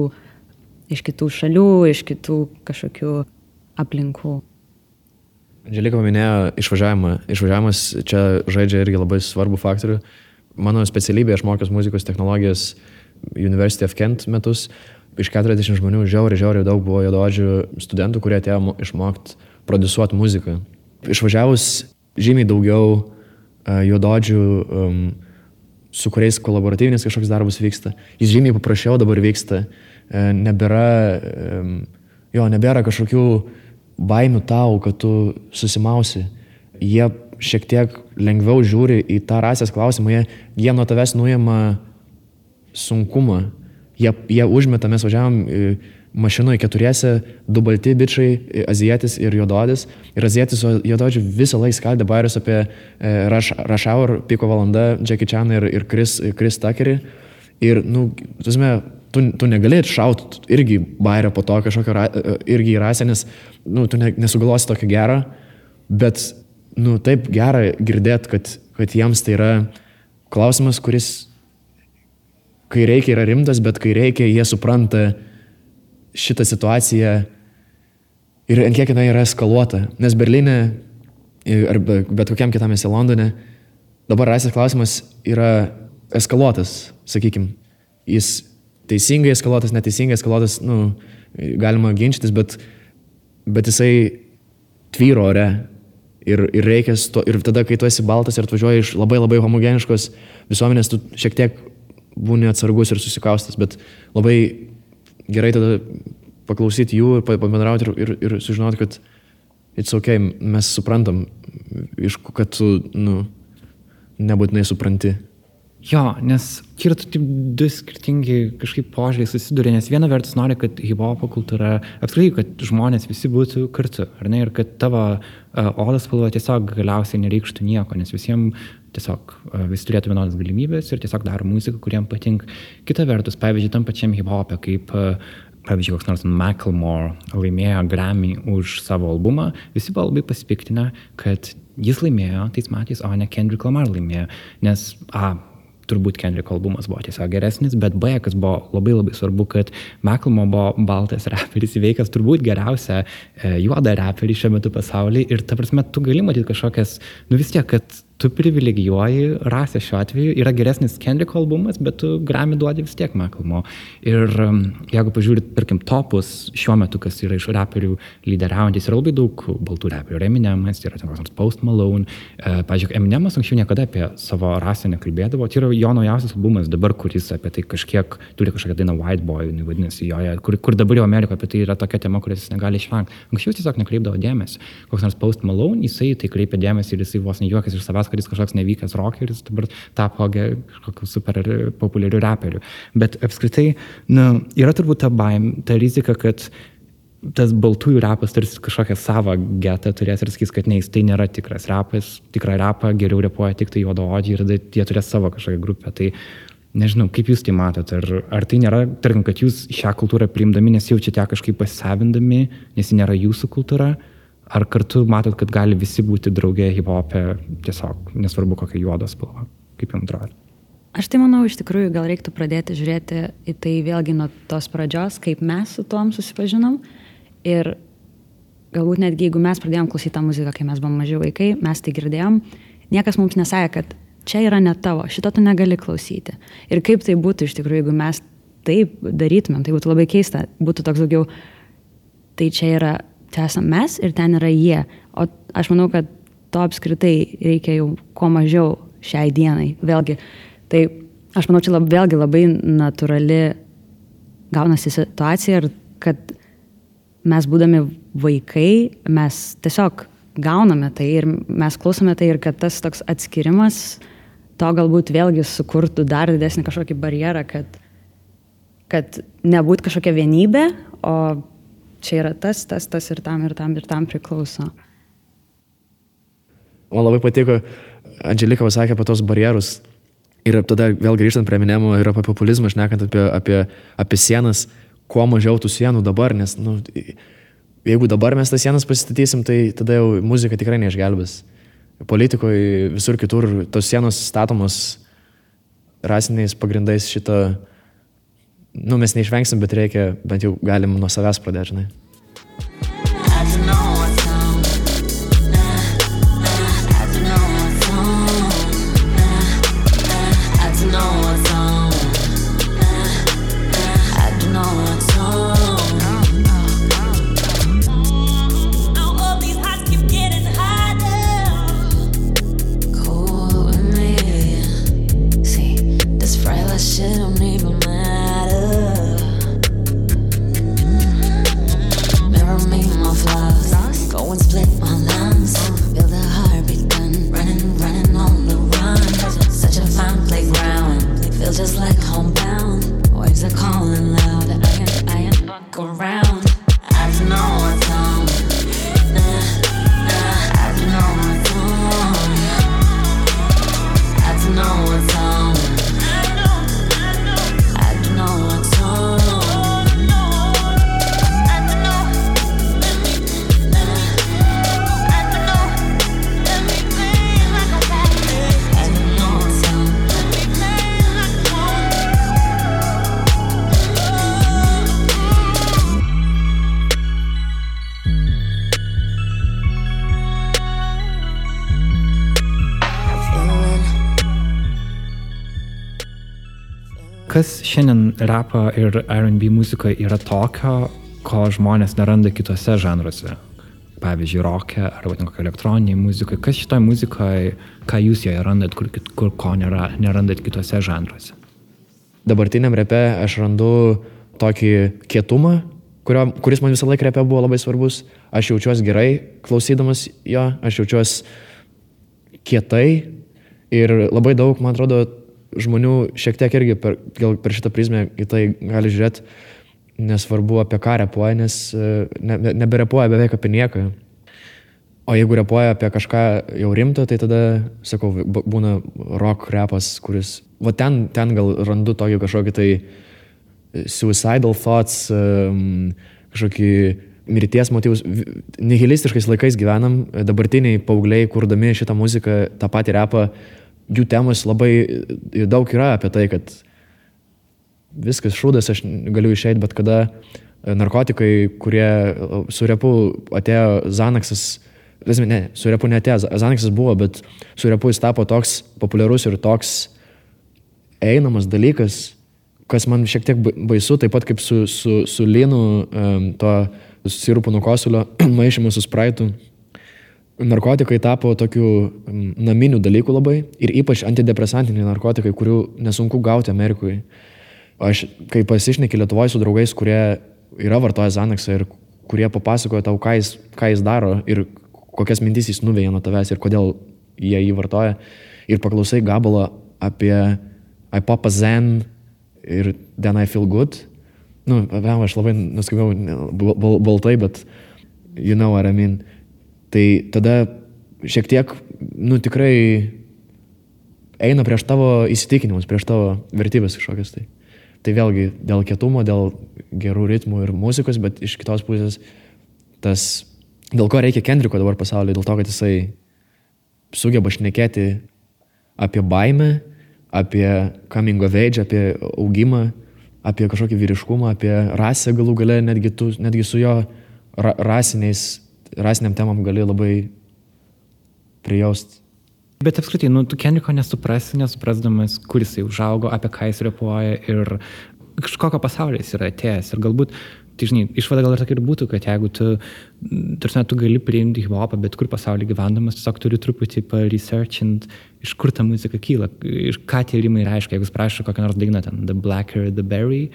iš kitų šalių, iš kitų kažkokių aplinkų. Angelika paminėjo išvažiavimą. Išvažiavimas čia žaidžia irgi labai svarbu faktorių. Mano specialybė, aš mokiausi muzikos technologijos University of Kent metus. Iš 40 žmonių žiauriai, žiauriai daug buvo jododžių studentų, kurie atėjo mo- išmokti produsuoti muziką. Išvažiavus žymiai daugiau uh, jododžių, um, su kuriais kolaboratyvinis kažkoks darbas vyksta. Jis žymiai paprasčiau dabar vyksta. E, nebėra, em, jo, nebėra kažkokių baimių tau, kad tu susimausi. Jie šiek tiek lengviau žiūri į tą rasės klausimą, jie, jie nuo tavęs nuima sunkumą. Jie, jie užmeta, mes važiavam e, mašinoje keturiese, du balti bičiai, e, azijietis ir juododis. Ir azijietis su juododžiu visą laiką skaldė bairius apie e, Rush, Rush Hour, Piko valanda, Jackie Chan ir, ir Chris, Chris Tuckerį. Ir, nu, tuosme, tu, tu negalėt šauti irgi bairio po to kažkokio, ra- e, irgi į rasę, nes, nu, tu ne, nesugalvosi tokio gero, bet, nu, taip gera girdėt, kad, kad jiems tai yra klausimas, kuris kai reikia yra rimtas, bet kai reikia, jie supranta šitą situaciją ir ant kiek jinai yra eskaluota. Nes Berlyne ar be- bet kokiam kitam esi Londone, dabar rasės klausimas yra eskaluotas, sakykime. Jis teisingai eskaluotas, neteisingai eskaluotas, nu, galima ginčytis, bet, bet jisai tvyro ore. Ir, ir reikia, to, ir tada, kai tu esi baltas ir atvažiuoji iš labai labai homogeniškos visuomenės, tu šiek tiek būni atsargus ir susikaustas, bet labai gerai tada paklausyti jų ir pa- pabendrauti ir, ir, ir sužinoti, kad it's ok, mes suprantam, iš kad tu, nu, nebūtinai supranti. Jo, nes yra taip du skirtingi kažkaip požiūriai susiduria, nes viena vertus nori, kad hip-hopo kultūra, apskritai, kad žmonės visi būtų kartu, ar ne, ir kad tavo uh, odos spalva tiesiog galiausiai nereikštų nieko, nes visiems tiesiog uh, visi turėtų vienodas galimybės ir tiesiog daro muziką, kuriem patinka. Kita vertus, pavyzdžiui, tam pačiam hip-hopė, kaip uh, pavyzdžiui, koks nors Macklemore laimėjo Grammy už savo albumą, visi buvo labai pasipiktinę, kad jis laimėjo tais metais, o ne Kendrick Lamar laimėjo, nes A, turbūt Kendrick albumas buvo tiesiog geresnis, bet B, kas buvo labai labai svarbu, kad Macklemore buvo baltas raperis įveikęs turbūt geriausią e, juodą raperį šiuo metu pasaulyje ir ta prasme, tu gali matyti kažkokias, nu vis tiek, kad tu privilegijuoji rasę šiuo atveju, yra geresnis Kendrick albumas, bet tu Grammy duodi vis tiek Macklemore. Ir um, jeigu pažiūrit, tarkim, topus šiuo metu, kas yra iš raperių lyderiaujantis, yra labai daug baltų raperių. Eminemas, yra ten koks nors Post Malone. E, pavyzdžiui, Eminemas anksčiau niekada apie savo rasę nekalbėdavo. Tai yra jo naujausias albumas dabar, kuris apie tai kažkiek turi kažkokią dainą White Boy, vadinasi joje, kur, kur dabar jau Amerikoje apie tai yra tokia tema, kurios jis negali išvengti. Anksčiau jis tiesiog nekreipdavo dėmesio. Koks nors Post Malone, jisai tai kreipia dėmesį ir jisai vos nejuokas iš savęs, kad jis kažkoks nevykęs rockeris, dabar tapo kažkokiu super populiariu raperiu. Bet apskritai, nu, yra turbūt ta baim, ta rizika, kad tas baltųjų rapas tarsi kažkokią savo getą turės ir sakys, kad ne, jis tai nėra tikras rapas, tikrą rapą geriau repuoja tik tai juodaodžiai ir jie turės savo kažkokią grupę. Tai nežinau, kaip jūs tai matote, ar, ar tai nėra, tarkim, kad jūs šią kultūrą priimdami nesijaučiate kažkaip pasisavindami, nes ji nėra jūsų kultūra, ar kartu matot, kad gali visi būti draugė hip-hopė, tiesiog nesvarbu kokia juodos spalva, kaip jums atrodo. Aš tai manau, iš tikrųjų gal reiktų pradėti žiūrėti į tai vėlgi nuo tos pradžios, kaip mes su tuom susipažinom. Ir galbūt netgi jeigu mes pradėjom klausyti tą muziką, kai mes buvom maži vaikai, mes tai girdėjom, niekas mums nesakė, kad čia yra ne tavo, šito tu negali klausyti. Ir kaip tai būtų iš tikrųjų, jeigu mes taip darytumėm, tai būtų labai keista, būtų toks daugiau, tai čia yra, čia esame mes ir ten yra jie. O aš manau, kad to apskritai reikia jau kuo mažiau šiai dienai. Vėlgi, tai aš manau, čia lab, vėlgi labai natūrali gaunasi situacija ir kad mes būdami vaikai, mes tiesiog gauname tai ir mes klausome tai ir kad tas toks atskirimas to galbūt vėlgi sukurtų dar didesnį kažkokį barjerą, kad kad nebūt kažkokia vienybė, o čia yra tas, tas, tas ir tam, ir tam, ir tam priklauso. Man labai patiko, Andželika pasakė apie tos barjerus. Ir tada vėl grįžtant prie minėjimo ir apie populizmą, šnekant apie, apie, apie sienas, kuo mažiau tų sienų dabar, nes, nu, jeigu dabar mes tas sienas pasistatysim, tai tada jau muzika tikrai neišgelbės. Politikoje visur kitur tos sienos statomos rasiniais pagrindais šitą, nu, mes neišvengsim, bet reikia, bent jau galim nuo savęs pradėti, žinai. Rapo ir RB muzikoje yra tokio, ko žmonės neranda kitose žanruose? Pavyzdžiui, roke arba ten kokio elektroniniai muzikoje. Kas šitoje muzikoje, ką jūs joje randat, kur, kur ko nėra, nerandat kitose žanruose? dabartiniam repe aš randu tokį kietumą, kurio, kuris man visą laiką repe buvo labai svarbus. Aš jaučiuosi gerai klausydamas jo, aš jaučiuosi kietai ir labai daug, man atrodo, žmonių šiek tiek irgi per, gal per šitą prizmę į tai gali žiūrėti, nesvarbu apie ką repuoja, nes e, ne, ne- neberepuoja beveik apie nieką. O jeigu repuoja apie kažką jau rimto, tai tada, sakau, būna rock repas, kuris, va ten, ten gal randu tokį kažkokį tai suicidal thoughts, kažkokį mirties motyvus. Nihilistiškais laikais gyvenam, dabartiniai paaugliai, kurdami šitą muziką, tą patį repą, jų temos labai e, daug yra apie tai, kad viskas šūdas, aš galiu išeiti bet kada. E, Narkotikai, kurie e, su repu atėjo Zanaksas, ne, su repu netėjo, Zanaksas buvo, bet su repu jis tapo toks populiarus ir toks einamas dalykas, kas man šiek tiek ba- baisu, taip pat kaip su, su, su lynu, um, to sirupų nuo kosulio *clears throat* maišymu su spraitu. Narkotikai tapo tokiu mm, naminiu dalyku labai ir ypač antidepresantiniai narkotikai, kurių nesunku gauti Amerikoje. Aš, kai pasišneki Lietuvoje su draugais, kurie yra vartoję Zanaksą ir kurie papasakoja tau, ką jis, ką jis daro ir kokias mintis jis nuveja nuo tavęs ir kodėl jie jį vartoja. Ir paklausai gabalą apie I pop a zen ir then I feel good. Nu, vėl aš labai bal, baltai, bet you know what I mean. Tai tada šiek tiek, nu tikrai eina prieš tavo įsitikinimus, prieš tavo vertybės kažkokias tai. Tai vėlgi dėl kietumo, dėl gerų ritmų ir muzikos, bet iš kitos pusės tas, dėl ko reikia Kendriko dabar pasaulyje, dėl to, kad jisai sugeba šnekėti apie baimę, apie coming of age, apie augimą, apie kažkokį vyriškumą, apie rasę galų gale, netgi, tu, netgi su jo ra rasiniais, rasiniam temam gali labai prijaust. Bet apskritai, nu, tu Kendriko nesuprasi, nesuprasdamas, kur jisai užaugo, apie ką jis repuoja ir iš kokio pasaulio jis yra atėjęs. Ir galbūt, tai žinai, išvada gal ir tokia ir būtų, kad jeigu tu, tarsi, tu gali priimti hip-hopą, bet kur pasaulyje gyvendamas, tiesiog turi truputį paresearchint, iš kur ta muzika kyla, iš ką tie rimai reiškia. Jeigu jis prašo kokią nors dainą ten, The Blacker, The Berry,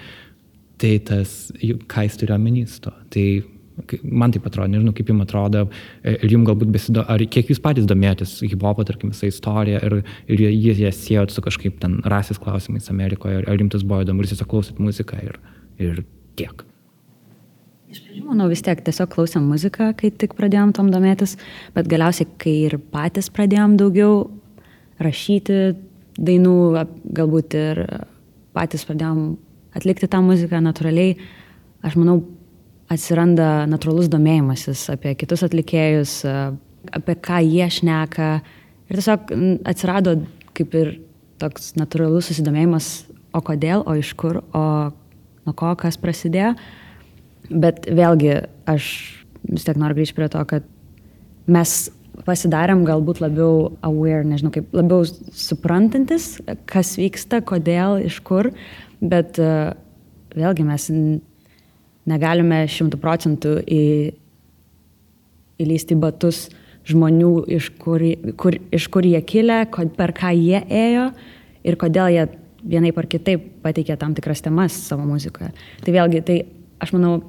tai tas, ką jis turi omenys to. Tai Man taip atrodo, nežinau, kaip jums atrodo, e, ir jums galbūt besido, ar kiek jūs patys domėjotės hip-hopo, tarkim, visą istoriją ir, ir jie ją siejot su kažkaip ten rasės klausimais Amerikoje, ar, jums tas buvo įdomu, ir jūs tiesiog klausyt muziką ir, ir tiek. Iš pradžių, manau, vis tiek tiesiog klausėm muziką, kai tik pradėjom tom domėtis, bet galiausiai, kai ir patys pradėjom daugiau rašyti dainų, galbūt ir patys pradėjom atlikti tą muziką natūraliai, aš manau, atsiranda natūralus domėjimasis apie kitus atlikėjus, apie ką jie šneka. Ir tiesiog atsirado kaip ir toks natūralus susidomėjimas, o kodėl, o iš kur, o nuo ko kas prasidėjo. Bet vėlgi, aš vis tiek noriu grįžti prie to, kad mes pasidarėm galbūt labiau aware, nežinau kaip, labiau suprantantis, kas vyksta, kodėl, iš kur, bet vėlgi mes negalime šimtų procentų į, įlysti batus žmonių, iš kur, kur, iš kur jie kilę, per ką jie ėjo ir kodėl jie vienaip ar kitaip pateikė tam tikras temas savo muzikoje. Tai vėlgi, tai aš manau,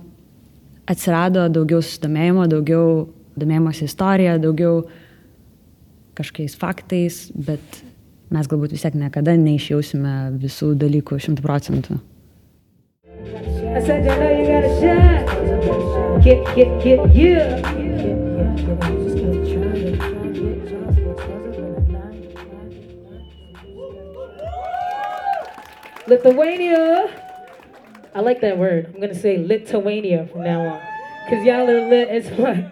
atsirado daugiau susidomėjimo, daugiau domėjimosi istorija, daugiau kažkokiais faktais, bet mes galbūt vis tiek niekada neišjausime visų dalykų šimtų procentų. I said, you know you gotta shine. Get, get, get, yeah. Lithuania. I like that word. I'm gonna say Lithuania from now on. Cause y'all are lit as fuck.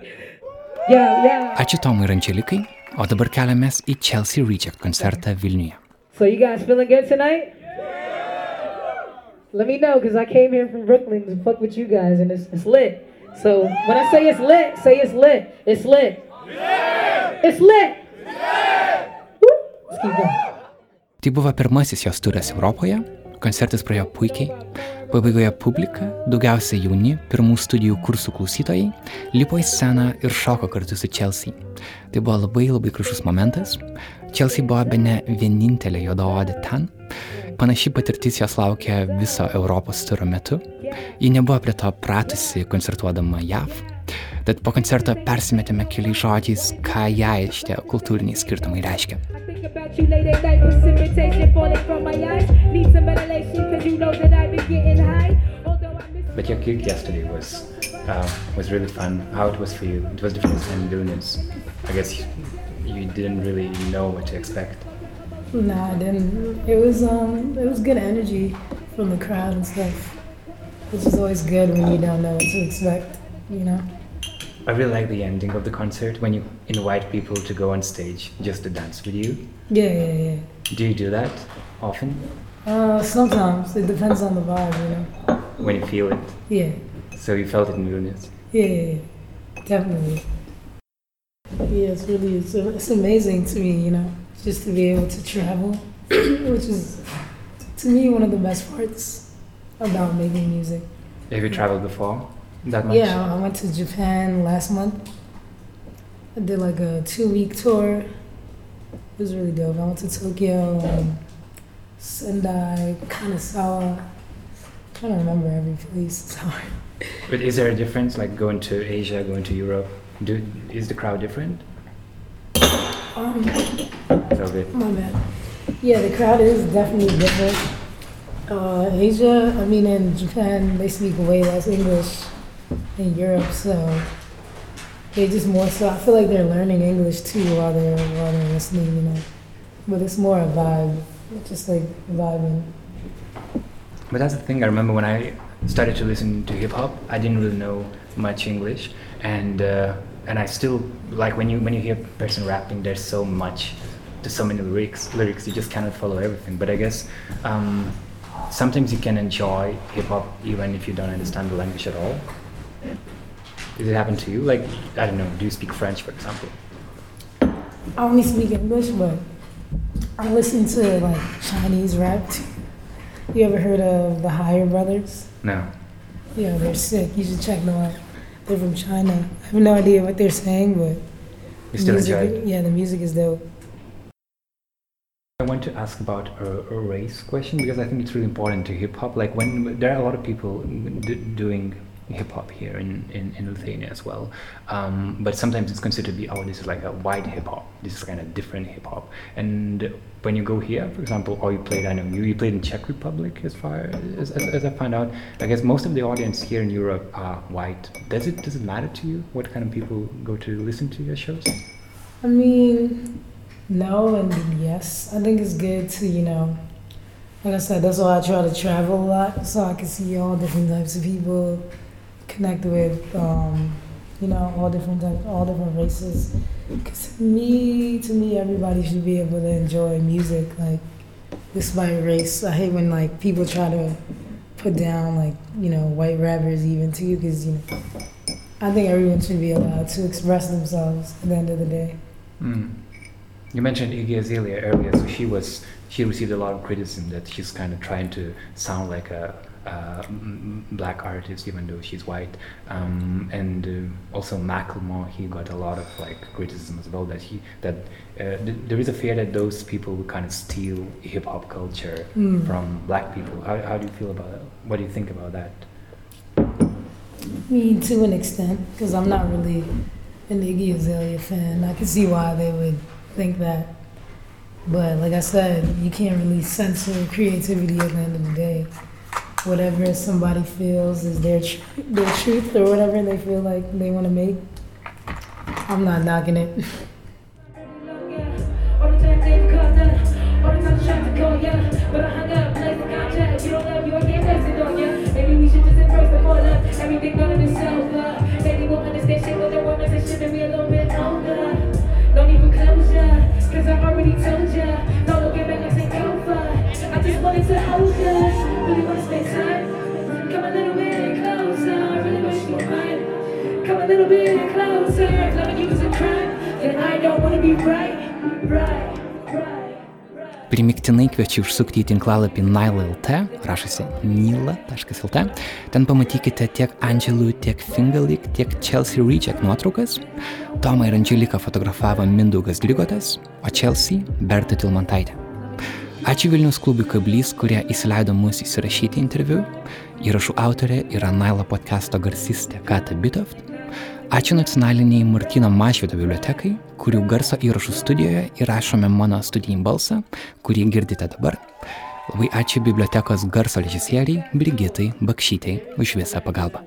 Yeah, yeah. Ačiū Tomui Rančelikai, o dabar keliamės į Chelsea Reject koncertą Vilniuje. So you guys feeling good tonight? Let me know, cause I came here from Brooklyn to fuck with you guys, and it's, it's lit. So when I say it's lit, say it's lit. It's lit. It's lit. Woo. Let's keep going. Tai buvo pirmasis jos turas Europoje, koncertas praėjo puikiai, pabaigoje publika, daugiausiai jauni, pirmų studijų kursų klausytojai, lipo į sceną ir šoko kartu su Chelsea. Tai buvo labai labai gražus momentas. Chelsea buvo be ne vienintelė juodaodė ten. Panaši patirtis jos laukia viso Europos turo metu. Ji nebuvo prie to pratusi koncertuodama JAV. Tad po koncerto persimetėme keliais žodžiais, ką jai šitie kultūriniai skirtumai reiškia. But your gig yesterday was uh, was really fun. How it was for you? It was different than Vilnius. I guess you, you didn't really know what to expect. No, I didn't. It was um, it was good energy from the crowd and stuff, which is always good when you don't know what to expect. You know. I really like the ending of the concert when you invite people to go on stage just to dance with you. Yeah, yeah, yeah. Do you do that often Uh, sometimes it depends on the vibe, you know. when you feel it? Yeah, So you felt it in Vilnius. yeah, yeah, yeah. definitely. Yeah, it's really it's, it's amazing to me, you know, just to be able to travel, *clears throat* which is to me one of the best parts about making music. Have you traveled before? That much? Yeah, I went to Japan last month. I did like a two week tour. It was really dope. I went to Tokyo, um, Sendai, Kanazawa. I don't remember every place. *laughs* Sorry. But is there a difference, like going to Asia, going to Europe? Do, is the crowd different? Um, My bad. Yeah, the crowd is definitely different. Uh, Asia, I mean, in Japan, they speak way less English than Europe, so they just more so. I feel like they're learning English too while they're while they're listening, you know. But it's more a vibe, just like vibing. But that's the thing. I remember when I started to listen to hip hop, I didn't really know much English, and uh, and I still like when you when you hear a person rapping, there's so much, there's so many lyrics. Lyrics you just cannot follow everything. But I guess um, sometimes you can enjoy hip hop even if you don't understand the language at all. Did it happen to you? Like I don't know. Do you speak French, for example? I only speak English, but I listen to like Chinese rap. Too. You ever heard of the Higher Brothers? No. Yeah, they're sick. You should check them out. They're from China. I have no idea what they're saying, but You still music, enjoy it? Yeah, the music is dope. I want to ask about a, a race question because I think it's really important to hip hop. Like when there are a lot of people d- doing hip hop here in, in, in Lithuania as well. Um, but sometimes it's considered to be, oh, this is like a white hip hop. This is kind of different hip hop. And when you go here, for example, or you played, I know you, you played in Czech Republic as far as, as, as I found out. I guess most of the audience here in Europe are white. Does it does it matter to you what kind of people go to listen to your shows? I mean, no and yes. I think it's good to, you know, like I said, that's why I try to travel a lot so I can see all different types of people, connect with, um, you know, all different types, all different races. Because to me, to me, everybody should be able to enjoy music. Like, despite race, I hate when like people try to put down like you know white rappers even too, because you know, I think everyone should be allowed to express themselves at the end of the day. Mm. You mentioned Iggy Azalea earlier, so she was she received a lot of criticism that she's kind of trying to sound like a black artist, even though she's white. Um, and uh, also Macklemore, he got a lot of like criticism as well that he that uh, th- there is a fear that those people will kind of steal hip hop culture Mm. from black people. How, how do you feel about it? What do you think about that? I mean, to an extent, because I'm not really an Iggy Azalea fan. I can see why they would think that. But like I said, you can't really censor creativity at the end of the day. Whatever somebody feels is their tr- their truth or whatever they feel like they want to make. I'm not knocking it. All *laughs* Primiktinai kviečiu užsukti į tinklalapį Nile.lt, rašosi nila.lt. Ten pamatykite tiek Angelų, tiek Fingerlik, tiek Chelsea Reject nuotraukas. Tomą ir Angeliką fotografavo Mindaugas Grigotas, o Chelsea Berta Tilmantaitė. Ačiū Vilnius klubui Kablys, kurie įsileido mus įsirašyti interviu. Įrašų autorė yra Nailo podcast'o garsistė Kata Bitoft. Ačiū nacionaliniai Martino Mašvito bibliotekai, kurių garso įrašų studijoje įrašome mano studijinį balsą, kurį girdite dabar. Labai ačiū bibliotekos garso režisieriai Brigitai Bakšytai už visą pagalbą.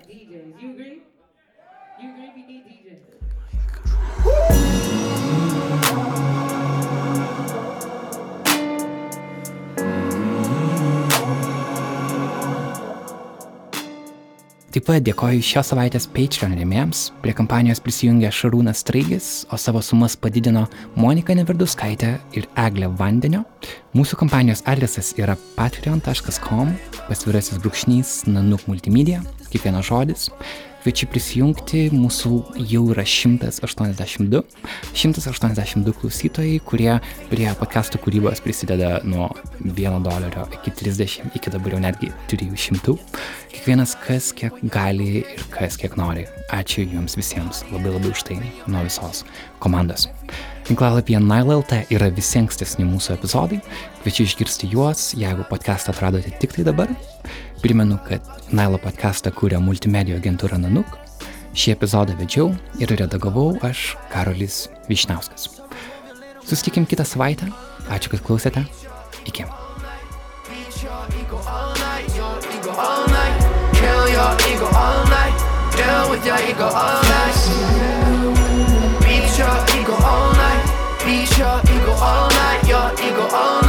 Taip pat dėkoju šios savaitės Patreon rėmėjams. Prie kampanijos prisijungė Šarūnas Straigis, o savo sumas padidino Monika Neverduskaitė ir Eglė Vandenio. Mūsų kampanijos adresas yra patreon.com, pasvirasis brūkšnys, nanuk multimedia, kiekvienas žodis. Kviečiu prisijungti, mūsų jau yra 182, 182 klausytojai, kurie prie podcastų kūrybos prisideda nuo 1 dolerio iki 30, iki dabar jau netgi 300. Kiekvienas kas kiek gali ir kas kiek nori. Ačiū Jums visiems labai labai už tai nuo visos komandos. Tinklalapyje Nile.lt yra visi ankstesni mūsų epizodai. Kviečiu išgirsti juos, jeigu podcastą atradote tik tai dabar. Primenu, kad Nailo podcastą kūrė multimedijų agentūra Nanuk. Šį epizodą vedžiau ir redagavau aš, Karolis Višnauskas. Susitikim kitą savaitę. Ačiū, kad klausėte. Iki. Deal with your ego all night. Beat your ego all night. Beat your ego all night. Your ego all night.